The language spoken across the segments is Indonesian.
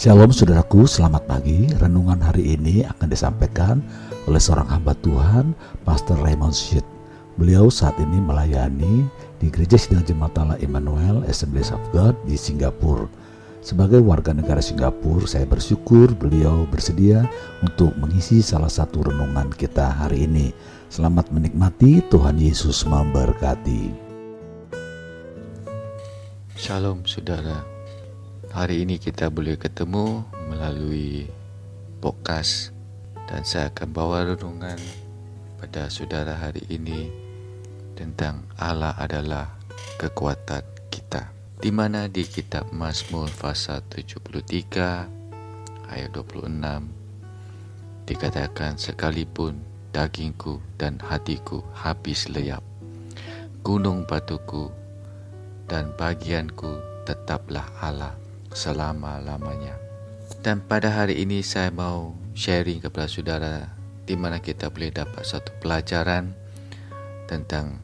Shalom saudaraku, selamat pagi. Renungan hari ini akan disampaikan oleh seorang hamba Tuhan, Pastor Raymond Shit. Beliau saat ini melayani di Gereja Sidang Jemaat Allah Emmanuel Assemblies of God di Singapura. Sebagai warga negara Singapura, saya bersyukur beliau bersedia untuk mengisi salah satu renungan kita hari ini. Selamat menikmati, Tuhan Yesus memberkati. Shalom saudara. Hari ini kita boleh ketemu melalui podcast dan saya akan bawa renungan pada saudara hari ini tentang Allah adalah kekuatan kita. Di mana? Di kitab Mazmur pasal 73 ayat 26 dikatakan sekalipun dagingku dan hatiku habis leyap gunung batuku dan bagianku tetaplah Allah selama-lamanya. Dan pada hari ini saya mau sharing kepada saudara di mana kita boleh dapat satu pelajaran tentang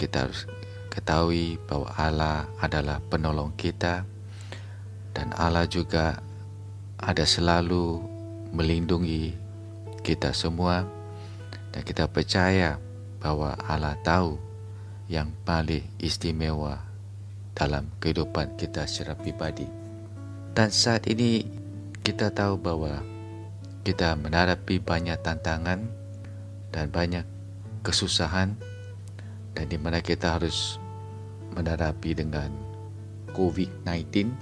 kita harus ketahui bahwa Allah adalah penolong kita dan Allah juga ada selalu melindungi kita semua dan kita percaya bahwa Allah tahu yang paling istimewa dalam kehidupan kita secara pribadi. Dan saat ini kita tahu bahwa kita menghadapi banyak tantangan dan banyak kesusahan. Dan di mana kita harus menghadapi dengan COVID-19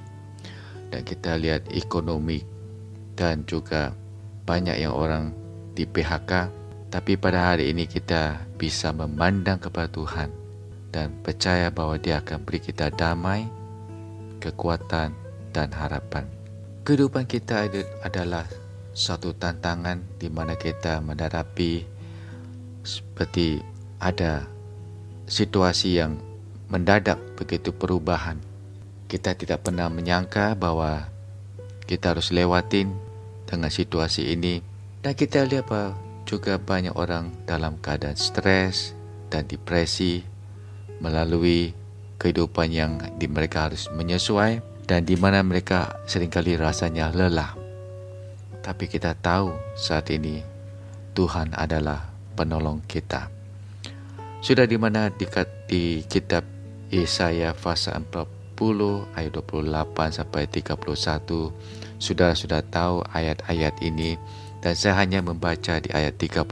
dan kita lihat ekonomi dan juga banyak yang orang di PHK tapi pada hari ini kita bisa memandang kepada Tuhan dan percaya bahwa dia akan beri kita damai, kekuatan dan harapan. Kehidupan kita adalah satu tantangan di mana kita menghadapi seperti ada situasi yang mendadak begitu perubahan. Kita tidak pernah menyangka bahwa kita harus lewatin dengan situasi ini dan kita lihat bahwa juga banyak orang dalam keadaan stres dan depresi melalui kehidupan yang di mereka harus menyesuaikan dan di mana mereka sering kali rasanya lelah. Tapi kita tahu saat ini Tuhan adalah penolong kita. Sudah di mana di, di kitab Yesaya pasal 40 ayat 28 sampai 31 sudah sudah tahu ayat-ayat ini dan saya hanya membaca di ayat 31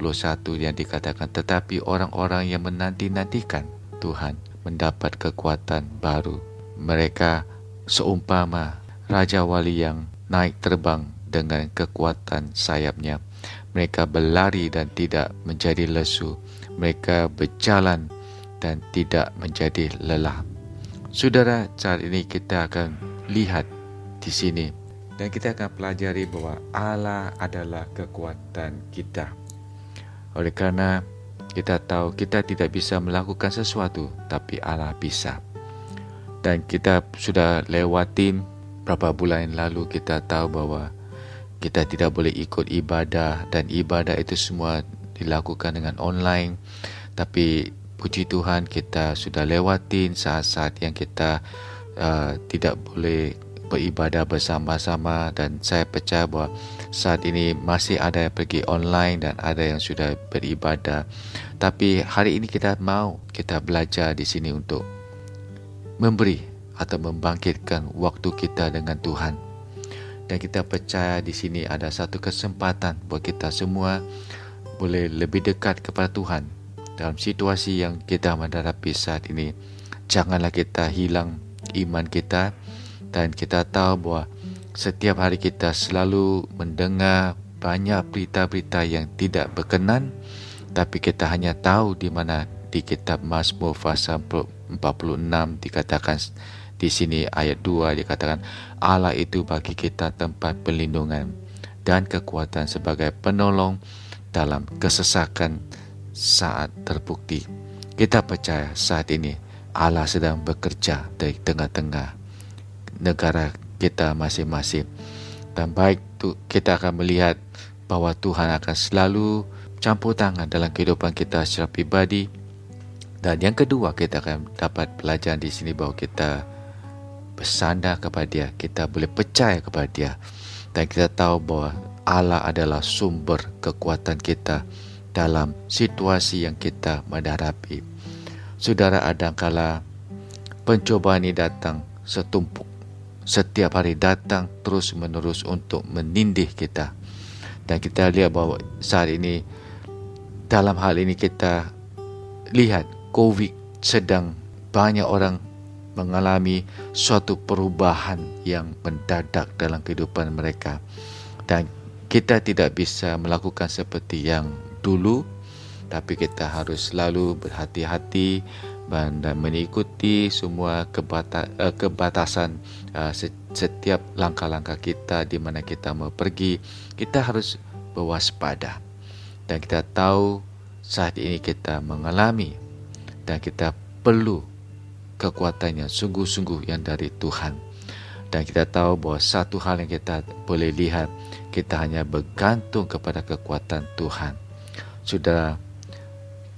yang dikatakan tetapi orang-orang yang menanti-nantikan Tuhan mendapat kekuatan baru. Mereka seumpama raja wali yang naik terbang dengan kekuatan sayapnya. Mereka berlari dan tidak menjadi lesu. Mereka berjalan dan tidak menjadi lelah. Saudara, saat ini kita akan lihat di sini dan kita akan pelajari bahwa Allah adalah kekuatan kita. Oleh karena kita tahu kita tidak bisa melakukan sesuatu, tapi Allah bisa dan kita sudah lewatin berapa bulan yang lalu kita tahu bahwa kita tidak boleh ikut ibadah dan ibadah itu semua dilakukan dengan online. Tapi puji Tuhan kita sudah lewatin saat-saat yang kita uh, tidak boleh beribadah bersama-sama. Dan saya percaya bahwa saat ini masih ada yang pergi online dan ada yang sudah beribadah. Tapi hari ini kita mau kita belajar di sini untuk memberi atau membangkitkan waktu kita dengan Tuhan. Dan kita percaya di sini ada satu kesempatan buat kita semua boleh lebih dekat kepada Tuhan dalam situasi yang kita menghadapi saat ini. Janganlah kita hilang iman kita dan kita tahu bahwa setiap hari kita selalu mendengar banyak berita-berita yang tidak berkenan tapi kita hanya tahu di mana di kitab Mazmur pasal 46 dikatakan di sini ayat 2 dikatakan Allah itu bagi kita tempat perlindungan dan kekuatan sebagai penolong dalam kesesakan saat terbukti. Kita percaya saat ini Allah sedang bekerja dari tengah-tengah negara kita masing-masing. Dan baik kita akan melihat bahwa Tuhan akan selalu campur tangan dalam kehidupan kita secara pribadi dan yang kedua kita akan dapat pelajaran di sini bahawa kita bersandar kepada dia, kita boleh percaya kepada dia. dan kita tahu bahwa Allah adalah sumber kekuatan kita dalam situasi yang kita menghadapi. Saudara adangkala pencobaan ini datang setumpuk. Setiap hari datang terus menerus untuk menindih kita. Dan kita lihat bahwa saat ini dalam hal ini kita lihat COVID sedang banyak orang mengalami suatu perubahan yang mendadak dalam kehidupan mereka. Dan kita tidak bisa melakukan seperti yang dulu tapi kita harus selalu berhati-hati dan mengikuti semua eh, kebatasan eh, setiap langkah-langkah kita di mana kita mau pergi. Kita harus berwaspada. Dan kita tahu saat ini kita mengalami dan kita perlu kekuatan yang sungguh-sungguh yang dari Tuhan. Dan kita tahu bahwa satu hal yang kita boleh lihat, kita hanya bergantung kepada kekuatan Tuhan. Sudah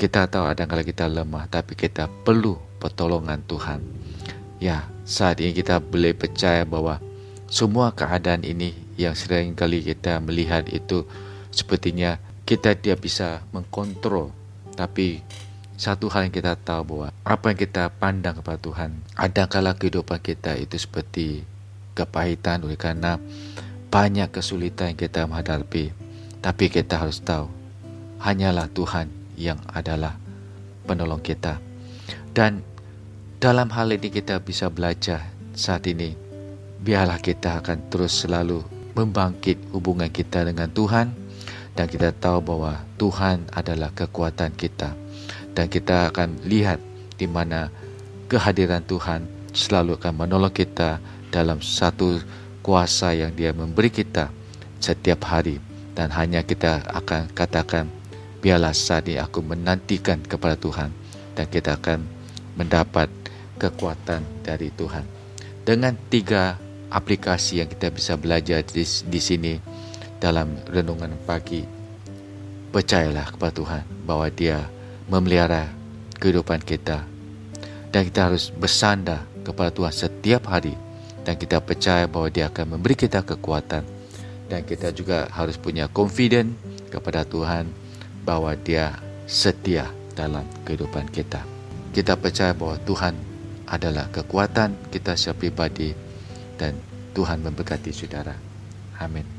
kita tahu ada kala kita lemah, tapi kita perlu pertolongan Tuhan. Ya, saat ini kita boleh percaya bahwa semua keadaan ini yang sering kali kita melihat itu sepertinya kita tidak bisa mengkontrol, tapi satu hal yang kita tahu bahwa apa yang kita pandang kepada Tuhan ada kala kehidupan kita itu seperti kepahitan? Oleh karena banyak kesulitan yang kita menghadapi. Tapi kita harus tahu hanyalah Tuhan yang adalah penolong kita. Dan dalam hal ini kita bisa belajar saat ini biarlah kita akan terus selalu membangkit hubungan kita dengan Tuhan. Dan kita tahu bahwa Tuhan adalah kekuatan kita dan kita akan lihat di mana kehadiran Tuhan selalu akan menolong kita dalam satu kuasa yang Dia memberi kita setiap hari dan hanya kita akan katakan biarlah saat ini aku menantikan kepada Tuhan dan kita akan mendapat kekuatan dari Tuhan. Dengan tiga aplikasi yang kita bisa belajar di, di sini dalam renungan pagi, percayalah kepada Tuhan bahwa Dia memelihara kehidupan kita. Dan kita harus bersandar kepada Tuhan setiap hari dan kita percaya bahwa dia akan memberi kita kekuatan dan kita juga harus punya confident kepada Tuhan bahwa dia setia dalam kehidupan kita. Kita percaya bahwa Tuhan adalah kekuatan kita secara pribadi dan Tuhan memberkati saudara. Amin.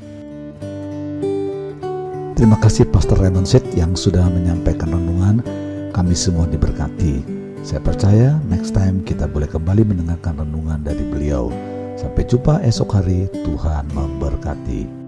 Terima kasih Pastor Raymond Sid yang sudah menyampaikan renungan. Kami semua diberkati. Saya percaya next time kita boleh kembali mendengarkan renungan dari beliau. Sampai jumpa esok hari. Tuhan memberkati.